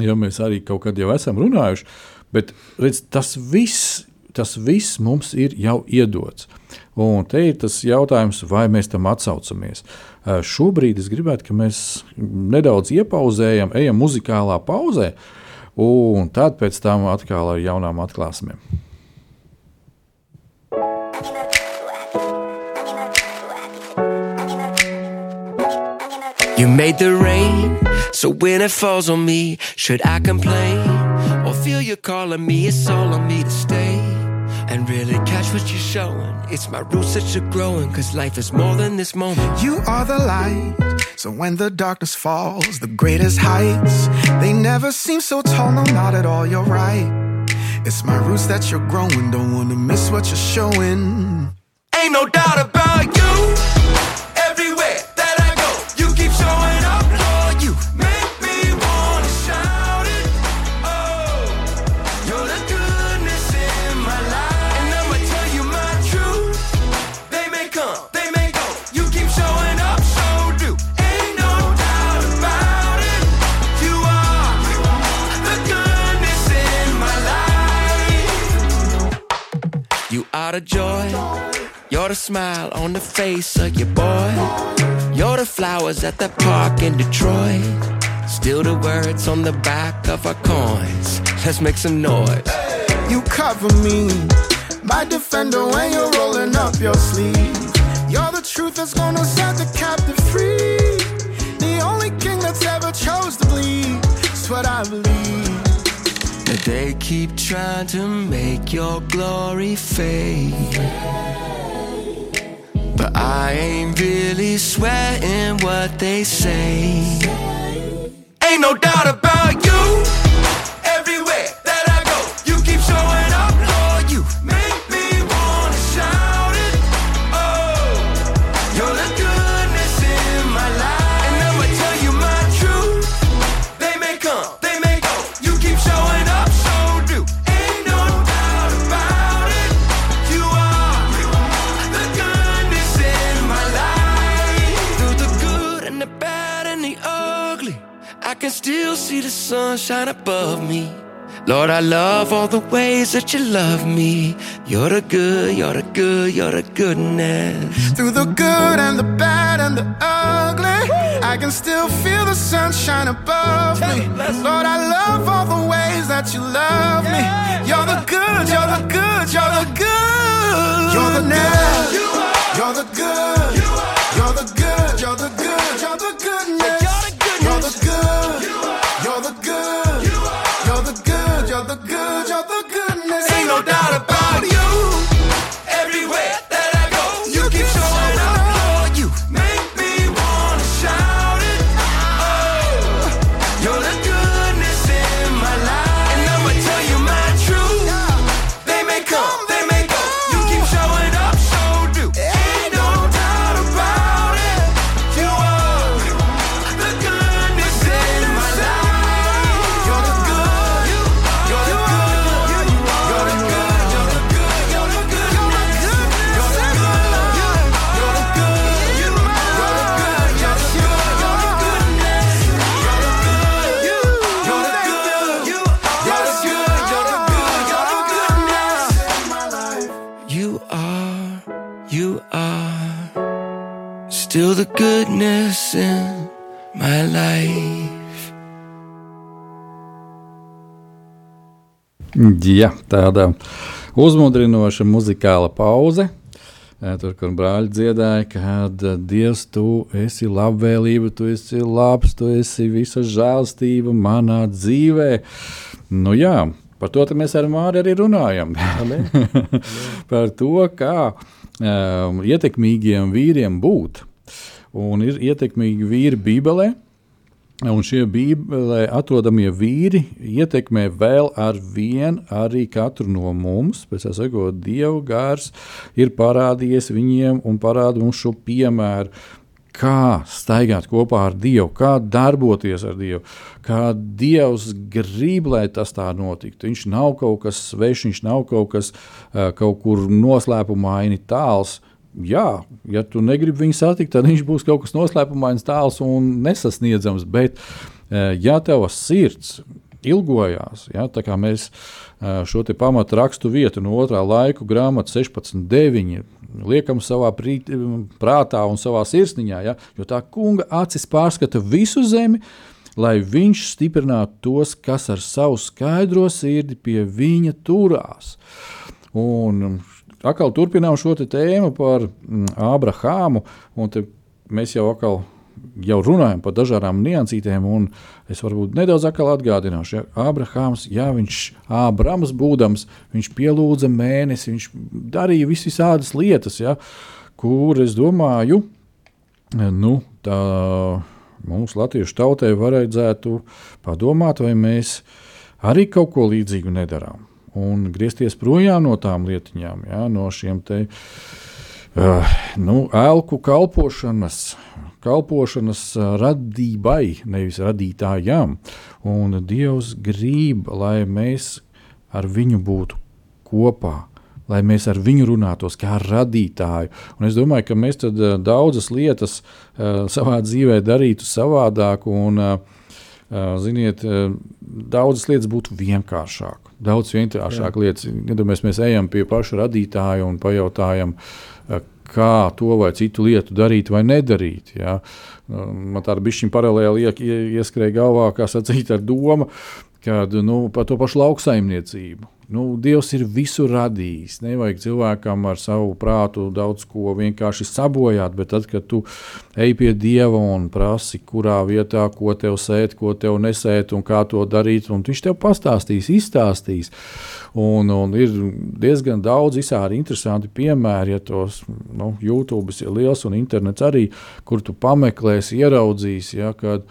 ja mēs arī kaut kad jau esam runājuši. Bet redz, tas, viss, tas viss mums ir jau iedots. Un te ir tas jautājums, vai mēs tam atsaucamies. Eh, Šobrīd es gribētu, ka mēs nedaudz iepauzējam, ejam muzikālā pauzē, un tad pēc tam atkal ar jaunām atklāsmēm. You made the rain, so when it falls on me, should I complain or feel you calling me? It's all on me to stay and really catch what you're showing. It's my roots that you're growing, cause life is more than this moment. You are the light. So when the darkness falls, the greatest heights, they never seem so tall. No, not at all. You're right. It's my roots that you're growing. Don't wanna miss what you're showing. Ain't no doubt about you. Are the joy. You're the smile on the face of your boy. You're the flowers at the park in Detroit. Still the words on the back of our coins. Let's make some noise. You cover me, my defender, when you're rolling up your sleeve. You're the truth that's gonna set the captive free. The only king that's ever chose to bleed. It's what I believe. They keep trying to make your glory fade. But I ain't really sweating what they say. Ain't no doubt about the sun shine above me. Lord, I love all the ways that you love me. You're the good, you're the good, you're the goodness. Through the good and the bad and the ugly, I can still feel the sunshine above me. Lord, I love all the ways that you love me. You're the good, you're the good, you're the good. You're the good. You're the good. You're the good, Jā, tāda uzmundrinoša muzikāla pauze. Tur, kur brāļi dziedāja, kad Dievs, tu esi labvēlība, tu esi labs, tu esi visa žēlstība manā dzīvē. Nu, jā, par to mēs ar Māri arī runājam. *laughs* par to, kā um, ietekmīgiem vīriem būt. Un ir ietekmīgi vīri Bībelē, Un šie bībelē atrodamie vīri ietekmē vēl ar vienu arī katru no mums. Pēc tam, sakot, Dieva gars ir parādījies viņiem un parāda mums šo piemēru. Kā staigāt kopā ar Dievu, kā darboties ar Dievu, kā Dievs grib, lai tas tā notiktu. Viņš nav kaut kas svešs, viņš nav kaut kas uh, kaut kur noslēpumaini tāls. Uh, jā, ja tu negribi viņu satikt, tad viņš būs kaut kas noslēpumains, tāls un nesasniedzams. Bet, eh, ja tavs sirds ilgojās, ja, tā kā mēs eh, šo pamatu rakstu vietu no otrā laika grāmatas 16,9 liekam savā prīt, prātā un savā sirsniņā, ja, jo tā kunga acis pārskata visu zemi. Lai viņš stiprinātu tos, kas ar savu skaidro sirdi pie viņa turās. Un atkal turpinām šo tēmu par mm, Ābrahāmu. Mēs jau atkal jau runājam par dažādām niansītēm, un es varbūt nedaudz atgādināšu, ja Ābrahāms, ja viņš Ābrams būdams, viņš pielūdza mēnesi, viņš darīja vis visādas lietas, ja, kur es domāju, nu, tā mums latviešu tautai vajadzētu padomāt, vai mēs arī kaut ko līdzīgu nedarām un griezties projām no tām lietiņām, ja, no šiem te, uh, nu, elku kalpošanas. Kalpošanas radībai, nevis radītājam. Un Dievs grib, lai mēs ar viņu būtu kopā, lai mēs ar viņu runātos kā radītāju. Un es domāju, ka mēs daudzas lietas uh, savā dzīvē darītu savādāk, un uh, ziniet, daudzas lietas būtu vienkāršākas. Daudz vienkāršāk lietas. Iedomājamies, mēs ejam pie paša radītāja un pajautājam, kā to vai citu lietu darīt vai nedarīt. Ja? Man tāda bišķiņa paralēli ieskrēja galvā, kā sacīt, ar domu, kad nu, par to pašu lauksaimniecību. Nu, Dievs ir visu radījis. Nevajag cilvēkam ar savu prātu daudz ko vienkārši sabojāt, bet tad, kad tu ej pie Dieva un prasi, kurā vietā, ko tev sēt, ko tev nesēt un kā to darīt, un viņš tev pastāstīs, izstāstīs. Un, un ir diezgan daudz visādi interesanti piemēri, ja tos nu, YouTube ir liels un internets arī, kur tu pameklēsi, ieraudzīsi. Ja, kad,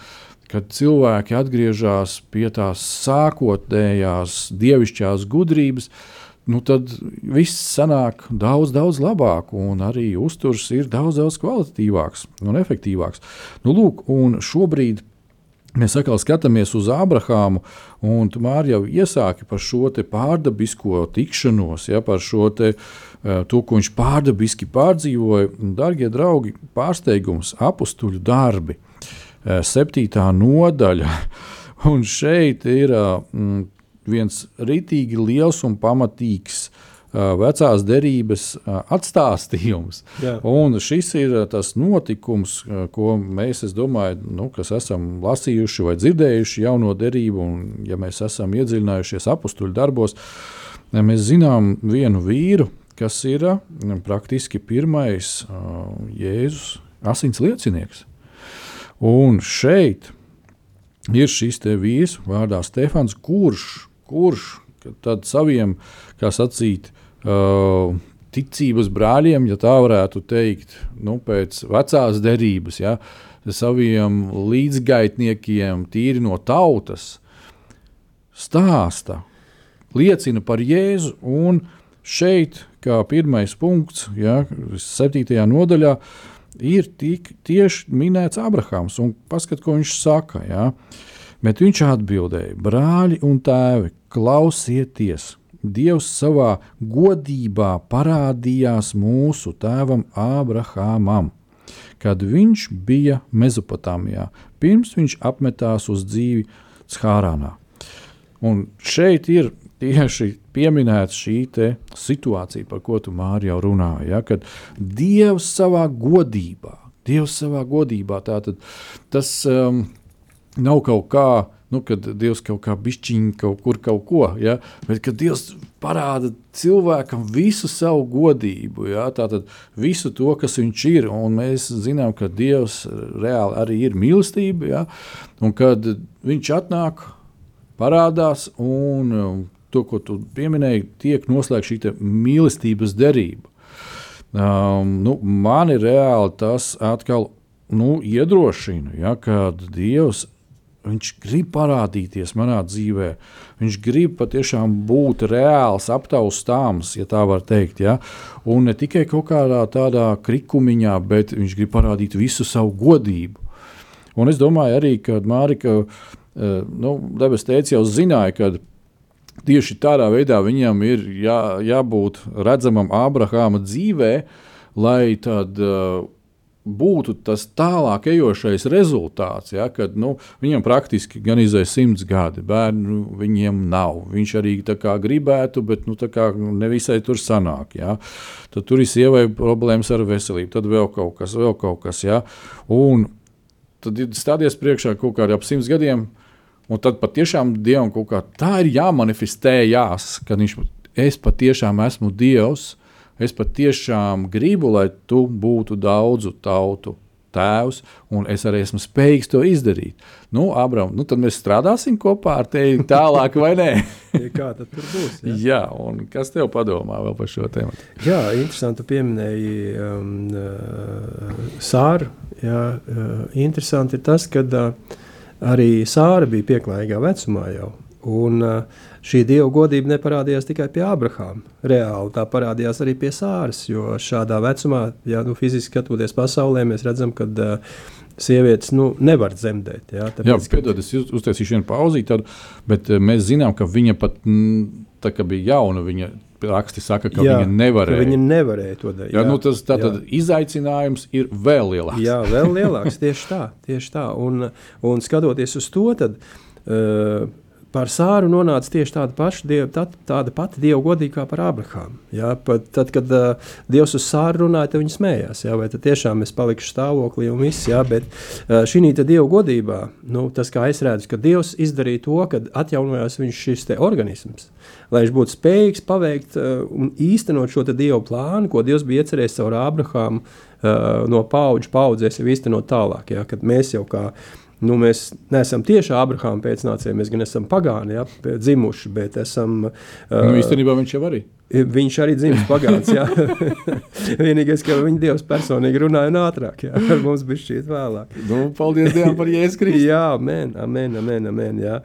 kad cilvēki atgriežas pie tās sākotnējās dievišķās gudrības, nu tad viss sanāk daudz, daudz labāk, un arī uzturs ir daudz, daudz kvalitatīvāks un efektīvāks. Nu, lūk, un šobrīd Mēs atkal skatāmies uz Abrahāmu, un tu māri jau iesāki par šo pārdabisko tikšanos, ja, par šo te, uh, to, ko viņš pārdabiski pārdzīvoja. Darbie draugi, pārsteigums, apstuļu darbi. Eh, septītā nodaļa. *laughs* Un šeit ir mm, viens rītīgi liels un pamatīgs uh, vecās derības atstāstījums. Jā. Un šis ir tas notikums, ko mēs, domāju, nu, kas esam lasījuši vai dzirdējuši jauno derību, un ja mēs esam iedziļinājušies apstuļu darbos, mēs zinām vienu vīru, kas ir praktiski pirmais Jēzus asins liecinieks. Un šeit ir šis vīrs, vārdā Stefans, kurš, kurš tad saviem, kā sacīt, uh, ticības brāļiem, ja tā varētu teikt, nu, pēc vecās derības, ja, saviem līdzgaitniekiem, tīri no tautas, stāsta, liecina par Jēzu. Un šeit, kā pirmais punkts, ja, 7. nodaļā, uh, ir tik, tieši minēts Abrahams. Paskat, ko viņš saka. Ja? Bet viņš atbildēja: Brāļi un tēvi, klausieties! Dievs savā godībā parādījās mūsu tēvam Abrahamam, kad viņš bija Mezopotāmijā, pirms viņš apmetās uz dzīvi Schārānā. Un šeit ir tieši pieminēta šī situācija, par ko tu Mārija jau runāji. Ja, kad Dievs savā godībā, Dievs savā godībā, tātad tas um, nav kaut kā nu, kad Dievs kaut kā pišķiņķi kaut kur kaut ko, ja? bet kad Dievs parāda cilvēkam visu savu godību, ja? tātad visu to, kas viņš ir, un mēs zinām, ka Dievs reāli arī ir mīlestība, ja? un kad viņš atnāk, parādās, un um, to, ko tu pieminēji, tiek noslēgta šī mīlestības derība. Um, nu, man ir reāli tas atkal nu, iedrošina, ja, kad Dievs Viņš grib parādīties manā dzīvē. Viņš grib patiešām būt reāls, aptaustāms, ja tā var teikt. Ja? Un ne tikai kaut kādā tādā krikumiņā, bet viņš grib parādīt visu savu godību. Un es domāju arī, ka Mārika, eh, nu, debes teica, jau zināja, ka tieši tādā veidā viņam ir jā, jābūt redzamam Ābrahāma dzīvē, lai tad. Uh, būtu tas tālāk ejošais rezultāts, ja, kad nu, viņam praktiski gan izai simts gadi, bērnu viņiem nav. Viņš arī gribētu, bet nu, nevisai tur sanāk. Ja. Tad tur ir sievai problēmas ar veselību, tad vēl kaut kas, vēl kaut kas. Ja. Un tad ir stāties priekšā kaut kādi ap simts gadiem. Un tad patiešām Dievam kaut kā tā ir jāmanifestējās, ka viņš, es patiešām esmu Dievs, Es patiešām gribu, lai tu būtu daudzu tautu tēvs, un es arī esmu spējīgs to izdarīt. Nu, Abram, nu, tad mēs strādāsim kopā ar tevi tālāk, vai ne? *laughs* Kā tad būs? Jā, jā un kas tev padomā vēl par šo tēmu? Jā, interesanti pieminēji um, uh, Sāru. Jā, uh, interesanti ir tas, ka uh, arī Sāra bija pieklājīgā vecumā jau. Un, uh, šī dieva godība neparādījās tikai pie Abrahāma. Reāli tā parādījās arī pie Sāras, jo šādā vecumā, ja nu, fiziski skatoties pasaulē, mēs redzam, ka uh, sievietes nu, nevar dzemdēt. Jā, tāpēc, jā piedod, es uztaisīšu vienu pauzīti, bet uh, mēs zinām, ka viņa pat m, tā, bija jauna. Viņa raksti saka, ka jā, viņa nevarēja. Ka viņa nevarēja to darīt. Jā, jā, nu tas tātad jā. izaicinājums ir vēl lielāks. Jā, vēl lielāks. Tieši tā. Tieši tā. Un, un skatoties uz to, tad. Uh, par Sāru nonāca tieši tāda, paša, diev, tā, tāda pati dieva godīga kā par Abrahāmu. Ja? Pat, tad, kad uh, Dievs uz Sāru runāja, tad viņš smējās. Ja? Vai tad tiešām es palikšu stāvoklī un viss, ja? bet uh, šī dieva godībā, nu, tas kā es redzu, ka Dievs izdarīja to, kad atjaunojās viņš šis organisms. Lai viņš būtu spējīgs paveikt uh, un īstenot šo dievu plānu, ko Dievs bija iecerējis caur Abrahāmu uh, no paudžu paudzēs, jau īstenot tālāk. Ja? Kad mēs jau kā Nu, mēs neesam tieši Abrahāma pēcnācēji, mēs gan esam pagāni, ja, dzimuši, bet esam. Uh, nu, īstenībā viņš jau arī. Viņš arī dzimis pagāns. *laughs* Vienīgais, ka viņa dievs personīgi runāja un ātrāk, jā, ar mums bija šķiet vēlāk. Nu, paldies Dievam par Jēzus Kristu. jā, amen, amen, amen, amen jā.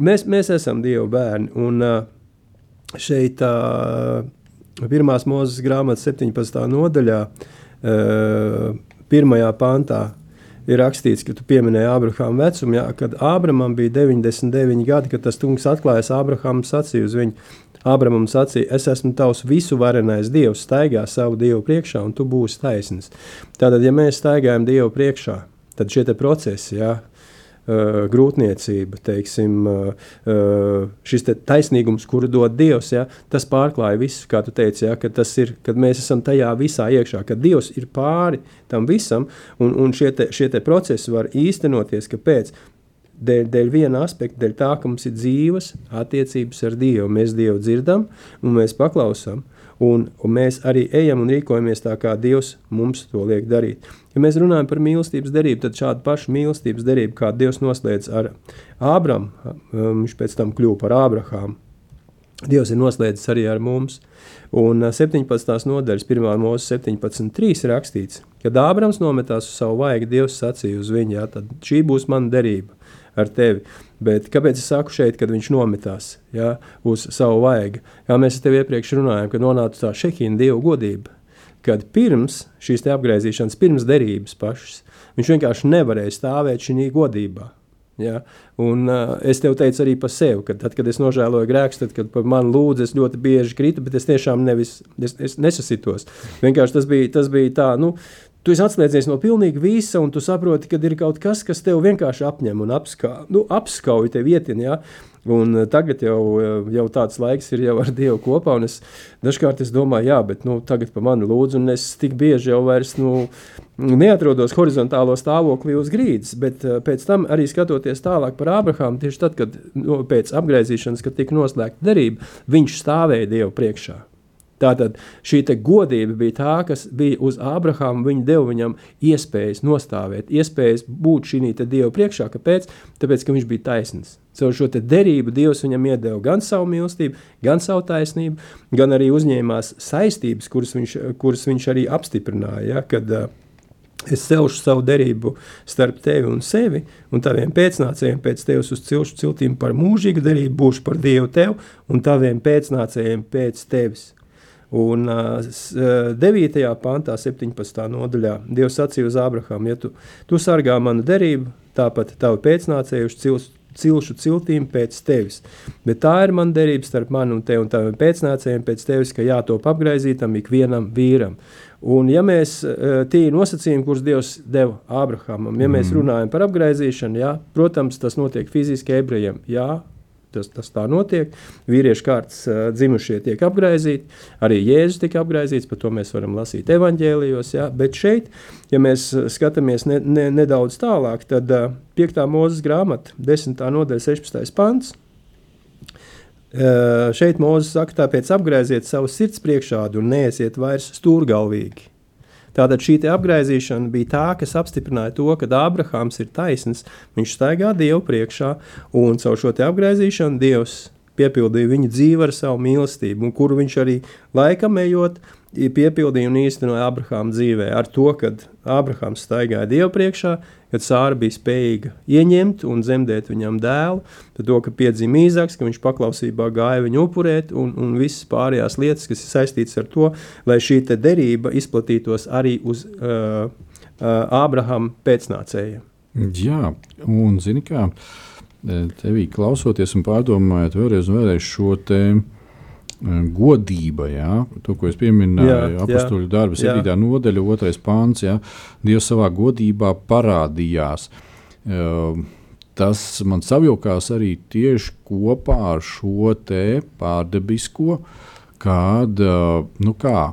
Mēs, mēs esam Dieva bērni, un uh, šeit uh, pirmās mūzes grāmatas 17. nodaļā, uh, pirmajā pantā, ir rakstīts, ka tu pieminēji Abrahāma vecumu, jā, kad Ābramam bija 99 gadi, kad tas kungs atklājas Ābrahamam sacīja uz viņu. Ābramam sacīja, es esmu tavs visuvarenais dievs, staigā savu dievu priekšā, un tu būsi taisnīgs. Tātad, ja mēs staigājam dievu priekšā, tad šie procesi, jā, uh, grūtniecība, teiksim, uh, šis te taisnīgums, kuru dod Dievs, ja, tas pārklāja visu, kā tu teici, ja, ka tas ir, kad mēs esam tajā visā iekšā, ka Dievs ir pāri tam visam, un, un šie, te, šie te procesi var īstenoties, kāpēc? Dēļ, dēļ viena aspekta, dēļ tā, ka mums ir dzīves attiecības ar Dievu. Mēs Dievu dzirdam un mēs paklausām. Un, un mēs arī ejam un rīkojamies tā, kā Dievs mums to liek darīt. Ja mēs runājam par mīlestības derību, tad šādu pašu mīlestības derību, kā Dievs noslēdz ar Ābramu, um, viņš pēc tam kļuva par Ābrahāmu. Dievs ir noslēdzis arī ar mums. Un 17. Uh, nodaļas, 1. mūzika 17.3 ir rakstīts, kad Ābrams nometās uz savu vaigu, Dievs sacīja uz viņu, jā, tad šī būs mana derība ar tevi. Bet kāpēc es saku šeit, kad viņš nometās ja, uz savu vaigu? Kā mēs te iepriekš runājām, kad nonāca tā šehīna dievu godība. Kad pirms šīs apgaizīšanas, pirms derības pašas, viņš vienkārši nevarēja stāvēt šajā godībā. Ja? Un, uh, es tev teicu arī par sevi, ka tad, kad es nožēloju grēkus, tad, kad mani lūdzu, es ļoti bieži kritu, bet es tiešām nevis, es, es nesasitos. Vienkārši tas bija, tas bija tā, nu, Tu esi atslēdzies no pilnīgi visa, un tu saproti, ka ir kaut kas, kas tev vienkārši apņem un apskā, nu, apskauj tev vietin. Ja? Un eh, tagad jau, eh, jau tāds laiks ir jau ar Dievu kopā, un es dažkārt es domāju, jā, bet nu, tagad par mani lūdzu, un es tik bieži jau vairs nu, neatrodos horizontālo stāvoklī uz grīdas, bet uh, pēc tam arī skatoties tālāk par Ābrahāmu, tieši tad, kad nu, pēc apgaizīšanas, kad tika noslēgta derība, viņš stāvēja Dievu priekšā. Tātad šī godība bija tā, kas bija uz Ābrahāma. Viņa deva viņam iespējas nostāvēt, iespējas būt šī Dieva priekšā. Kāpēc? Tāpēc, ka viņš bija taisnīgs. Caur šo derību Dievs viņam iedeva gan savu mīlestību, gan savu taisnību, gan arī uzņēmās saistības, kuras viņš, kuras viņš arī apstiprināja. Ja, kad, uh, Es celšu savu derību starp tevi un sevi, un taviem pēcnācējiem pēc tevis uz cilšu ciltīm par mūžīgu derību, būšu par Dievu tev un taviem pēcnācējiem pēc tevis. Un uh, 9. pantā, 17. nodaļā, Dievs sacīja uz Ābrahāmu, ja tu, tu sargā manu derību, tāpat tavi pēcnācējuši cils, cilšu ciltīm pēc tevis. Bet tā ir mana derība starp mani un tevi un taviem pēcnācējiem pēc tevis, ka jātop apgraizītam ikvienam vīram. Un ja mēs tie nosacījumi, kurus Dievs deva Ābrahamam, ja mēs runājam par apgraizīšanu, jā, protams, tas notiek fiziski ebrejiem, jā, Tas, tas tā notiek. Vīriešu kārtas dzimušie tiek apgaizīti, arī Jēzus tika apgaizīts, par to mēs varam lasīt evanģēlijos. Ja? Bet šeit, ja mēs skatāmies ne, ne, nedaudz tālāk, tad uh, 5. mūzes grāmata, 10. nodaļa, 16. pants. Šeit Mozus saka, tāpēc apgrieziet savu sirds priekšādu un neesiet vairs stūrgalvīgi. Tātad šī apgaizīšana bija tā, kas apstiprināja to, ka Ābrahāms ir taisns. Viņš staigā Dievu priekšā, un caur šo apgaizīšanu Dievs piepildīja viņa dzīvi ar savu mīlestību, kuru viņš arī laikam ejot, piepildīja un īstenoja Abrahāma dzīvē. Ar to, ka Abrahāms staigāja Dievu priekšā, kad Sāra bija spējīga ieņemt un dzemdēt viņam dēlu, tad to, ka piedzima īzāks, ka viņš paklausībā gāja viņu upurēt un, un visas pārējās lietas, kas ir saistītas ar to, lai šī derība izplatītos arī uz uh, uh, Ābrahama pēcnācējiem. Jā, un zini kā, tevī klausoties un pārdomājot vēlreiz un vēlreiz šo tēmu, godība, jā, to, ko es pieminēju, apakstuļu darba, 7. nodaļa, 2. pāns. Jā, Dievs savā godībā parādījās. Tas man savilkās arī tieši kopā ar šo pārdabisko, kad nu kā,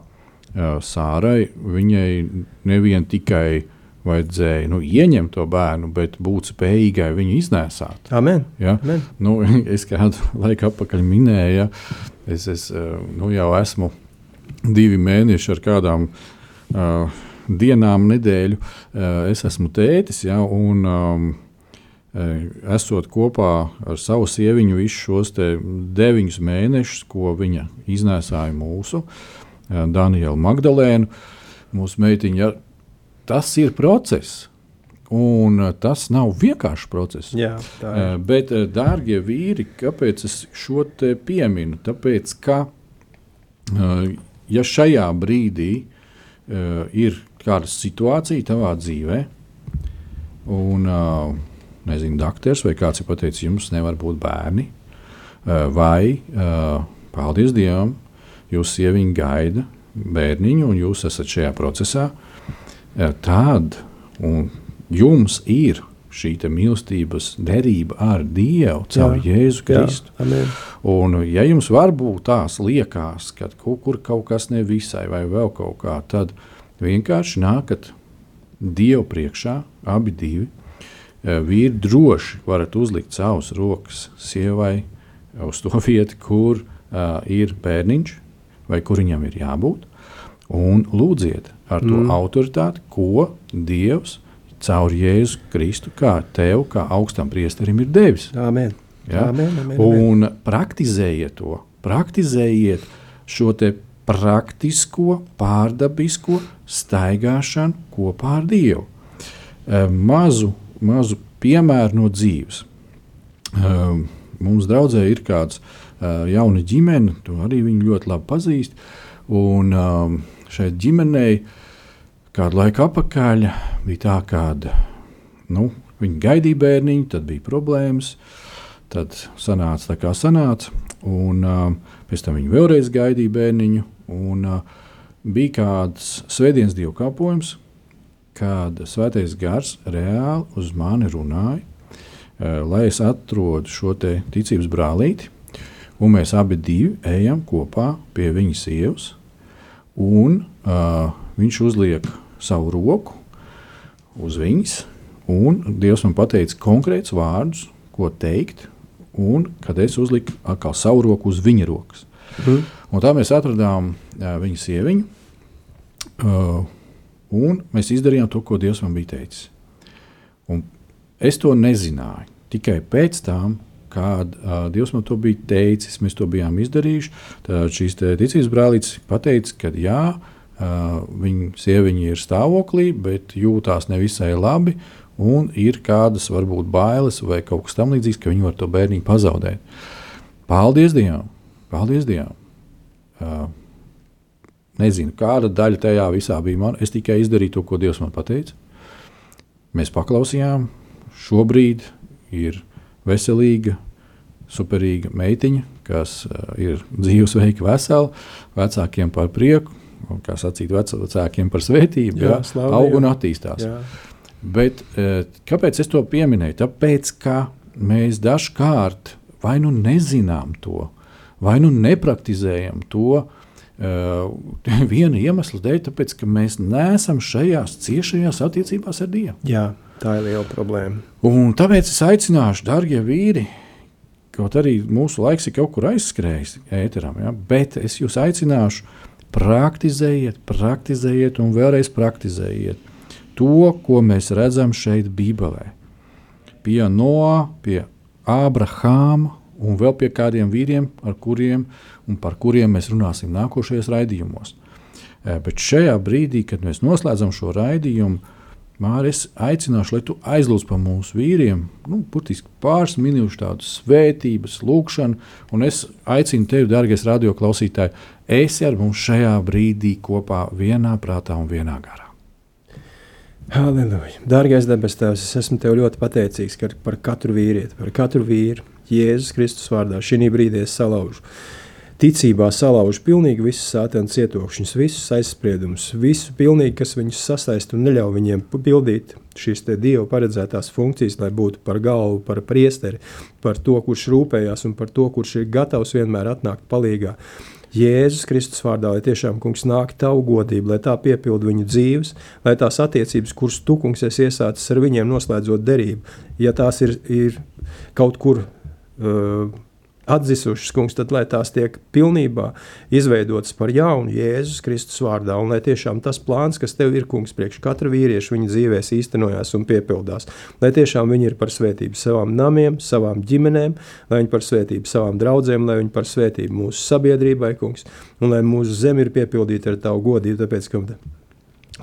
Sārai viņai nevien tikai vajadzēja nu, ieņemt to bērnu, bet būt spējīgai viņu iznēsāt. Amen. Ja? Amen. Nu, *laughs* es kādu laiku atpakaļ minēju, ja? Es, es eh, nu, jau esmu divi mēneši ar kādām uh, dienām, nedēļu. Uh, es esmu tētis, ja? un um, esot kopā ar savu sieviņu visus šos deviņus mēnešus, ko viņa iznēsāja mūsu Danielu Magdalēnu. Mūsu meitiņa tas ir process. Un uh, tas nav vienkāršs process. Jā. Uh, bet, uh, dārgie vīri, kāpēc es šo te pieminu? Tāpēc, ka ja šajā brīdī ir kāda situācija tavā dzīvē, un nezinu, doktors vai kāds ir pateicis, jums nevar būt bērni, vai paldies Dievam, jūs sieviņa gaida bērniņu, un jūs esat šajā procesā, tad jums ir šī mīlestības derība ar Dievu caur jā, Jēzu Kristu. Jā, un, ja jums varbūt tās liekas, ka kaut kur kaut kas nevisai vai vēl kaut kā, tad vienkārši nākat Dievu priekšā, abi divi. Vīri droši varat uzlikt savus rokas sievai uz to *laughs* vietu, kur uh, ir bērniņš vai kur viņam ir jābūt. Un lūdziet ar to mm. autoritāti, ko Dievs caur Jēzu Kristu, kā tev, kā augstam priesterim, ir devis. Amen. Ja? Amen, amen, un amen. praktizējiet to, praktizējiet šo praktisko, pārdabisko staigāšanu kopā ar Dievu. Mazu, mazu piemēru no dzīves. Mums draudzē ir kāds jauna ģimene, to arī viņi ļoti labi pazīst. Un, šai ģimenei kādu laiku atpakaļ bija tā, ka nu, viņi gaidīja bērniņu, tad bija problēmas. Tad sanāca tā, kā sanāca. Un, uh, pēc tam viņi vēlreiz gaidīja bērniņu. Un, uh, bija kāds svētdienas dievkalpojums, kad Svētais Gars reāli uz mani runāja, eh, lai es atrodu šo ticības brālīti, un mēs abi ejam kopā pie viņa sievas, un uh, viņš uzliek savu roku uz viņas, un Dievs man pateica konkrētus vārdus, ko teikt, un kad es uzliku atkal savu roku uz viņa rokas. Mm. Un tā mēs atradām uh, viņa sieviņu, uh, un mēs izdarījām to, ko Dievs man bija teicis. Un es to nezināju tikai pēc tam, kad uh, Dievs man to bija teicis, mēs to bijām izdarījuši. Tad šīs ticības brālītes pateica, ka jā, uh, viņa sieviņa ir stāvoklī, bet jūtās nevisai labi. Un ir kādas varbūt bailes vai kaut kas tamlīdzīgs, ka viņi var to bērnu pazaudēt. Paldies Dievam! Paldies Dievam! Uh, nezinu, kāda daļa tajā visā bija man. Es tikai izdarīju to, ko Dievs man teica. Mēs paklausījām. Šobrīd ir veselīga, superīga meitiņa, kas uh, ir dzīvesveika, vesela, vecākiem par prieku, kā sacīt, vecākiem par svētību, jā, jā, aug un attīstās. Jā. Bet, uh, kāpēc es to pieminēju? Tāpēc, ka mēs dažkārt vai nu nezinām to, vai nu nepraktizējam to, uh, *laughs* viena iemesla dēļ, tāpēc, ka mēs neesam šajās ciešajās attiecībās ar Dievu. Jā. Tā ir liela problēma. Un tāpēc es aicināšu, darbie vīri, kaut arī mūsu laiks ir kaut kur aizskrējis ēteram, ja, bet es jūs aicināšu, praktizējiet, praktizējiet un vēlreiz praktizējiet to, ko mēs redzam šeit, Bībelē. Pie Noa, pie Ābrahāma un vēl pie kādiem vīriem, ar kuriem un par kuriem mēs runāsim nākošajos raidījumos. Eh, bet šajā brīdī, kad mēs noslēdzam šo raidījumu, Mārcis, aicināšu, lai tu aizlūdz par mūsu vīriem, nu, burtiski pāris minūšu tādu svētības, lūgšanu, un es aicinu tevi, dārgais radioklausītāji, esi ar mums šajā brīdī kopā vienā prātā un vienā garā. Halleluja! Dārgais debes Tēvs, es esmu tev ļoti pateicīgs par katru vīrieti, par katru vīru. Jēzus Kristus vārdā šī brīdī es salaužu ticībā salauž pilnīgi visus sātana cietokšņus, visus aizspriedumus, visu pilnīgi, kas viņus sasaist un neļauj viņiem pildīt šīs Dieva paredzētās funkcijas, lai būtu par galvu, par priesteri, par to, kurš rūpējās un par to, kurš ir gatavs vienmēr atnākt palīgā. Jēzus Kristus vārdā, lai tiešām kungs nāk tavu godību, lai tā piepildu viņu dzīves, lai tās attiecības, kuras tu kungs esi iesācis ar viņiem, noslēdzot derību, ja tās ir, ir kaut kur uh, atzisušas, kungs, tad lai tās tiek pilnībā izveidotas par jaunu Jēzus Kristus vārdā, un lai tiešām tas plāns, kas tev ir, kungs, priekš katra vīrieša viņa dzīvēs īstenojās un piepildās, lai tiešām viņi ir par svētību savām namiem, savām ģimenēm, lai viņi par svētību savām draudzēm, lai viņi par svētību mūsu sabiedrībai, kungs, un lai mūsu zeme ir piepildīta ar tavu godību, tāpēc, ka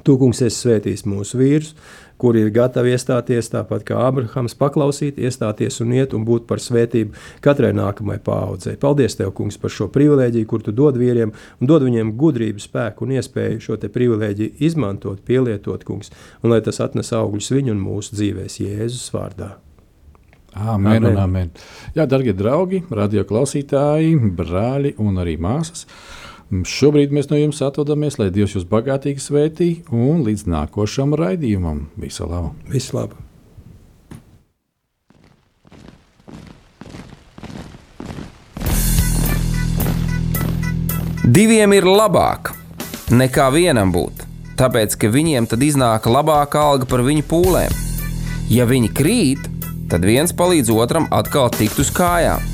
tu, kungs, esi svētījis mūsu vīrus, kuri ir gatavi iestāties, tāpat kā Abrahams, paklausīt, iestāties un iet un būt par svētību katrai nākamajai paudzei. Paldies, Tev, Kungs, par šo privilēģiju, kur Tu dod vīriem un dod viņiem gudrību, spēku un iespēju šo privilēģiju izmantot, pielietot, Kungs, un lai tas atnes augļus viņu un mūsu dzīvēs Jēzus vārdā. Amen, amen. amen. Jā, darbie draugi, radio klausītāji, brāļi un arī māsas. Šobrīd mēs no jums atvadāmies, lai Dievs jūs bagātīgi svētī un līdz nākošam raidījumam. Visu labu! Visu labu. Diviem ir labāk nekā vienam būt, tāpēc ka viņiem tad iznāk labāka alga par viņu pūlēm. Ja viņi krīt, tad viens palīdz otram atkal tikt uz kājām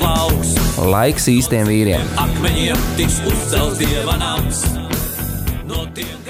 plauks. Laiks īstiem vīriem. Akmeņiem tiks uzcelts dieva nams. No tiem,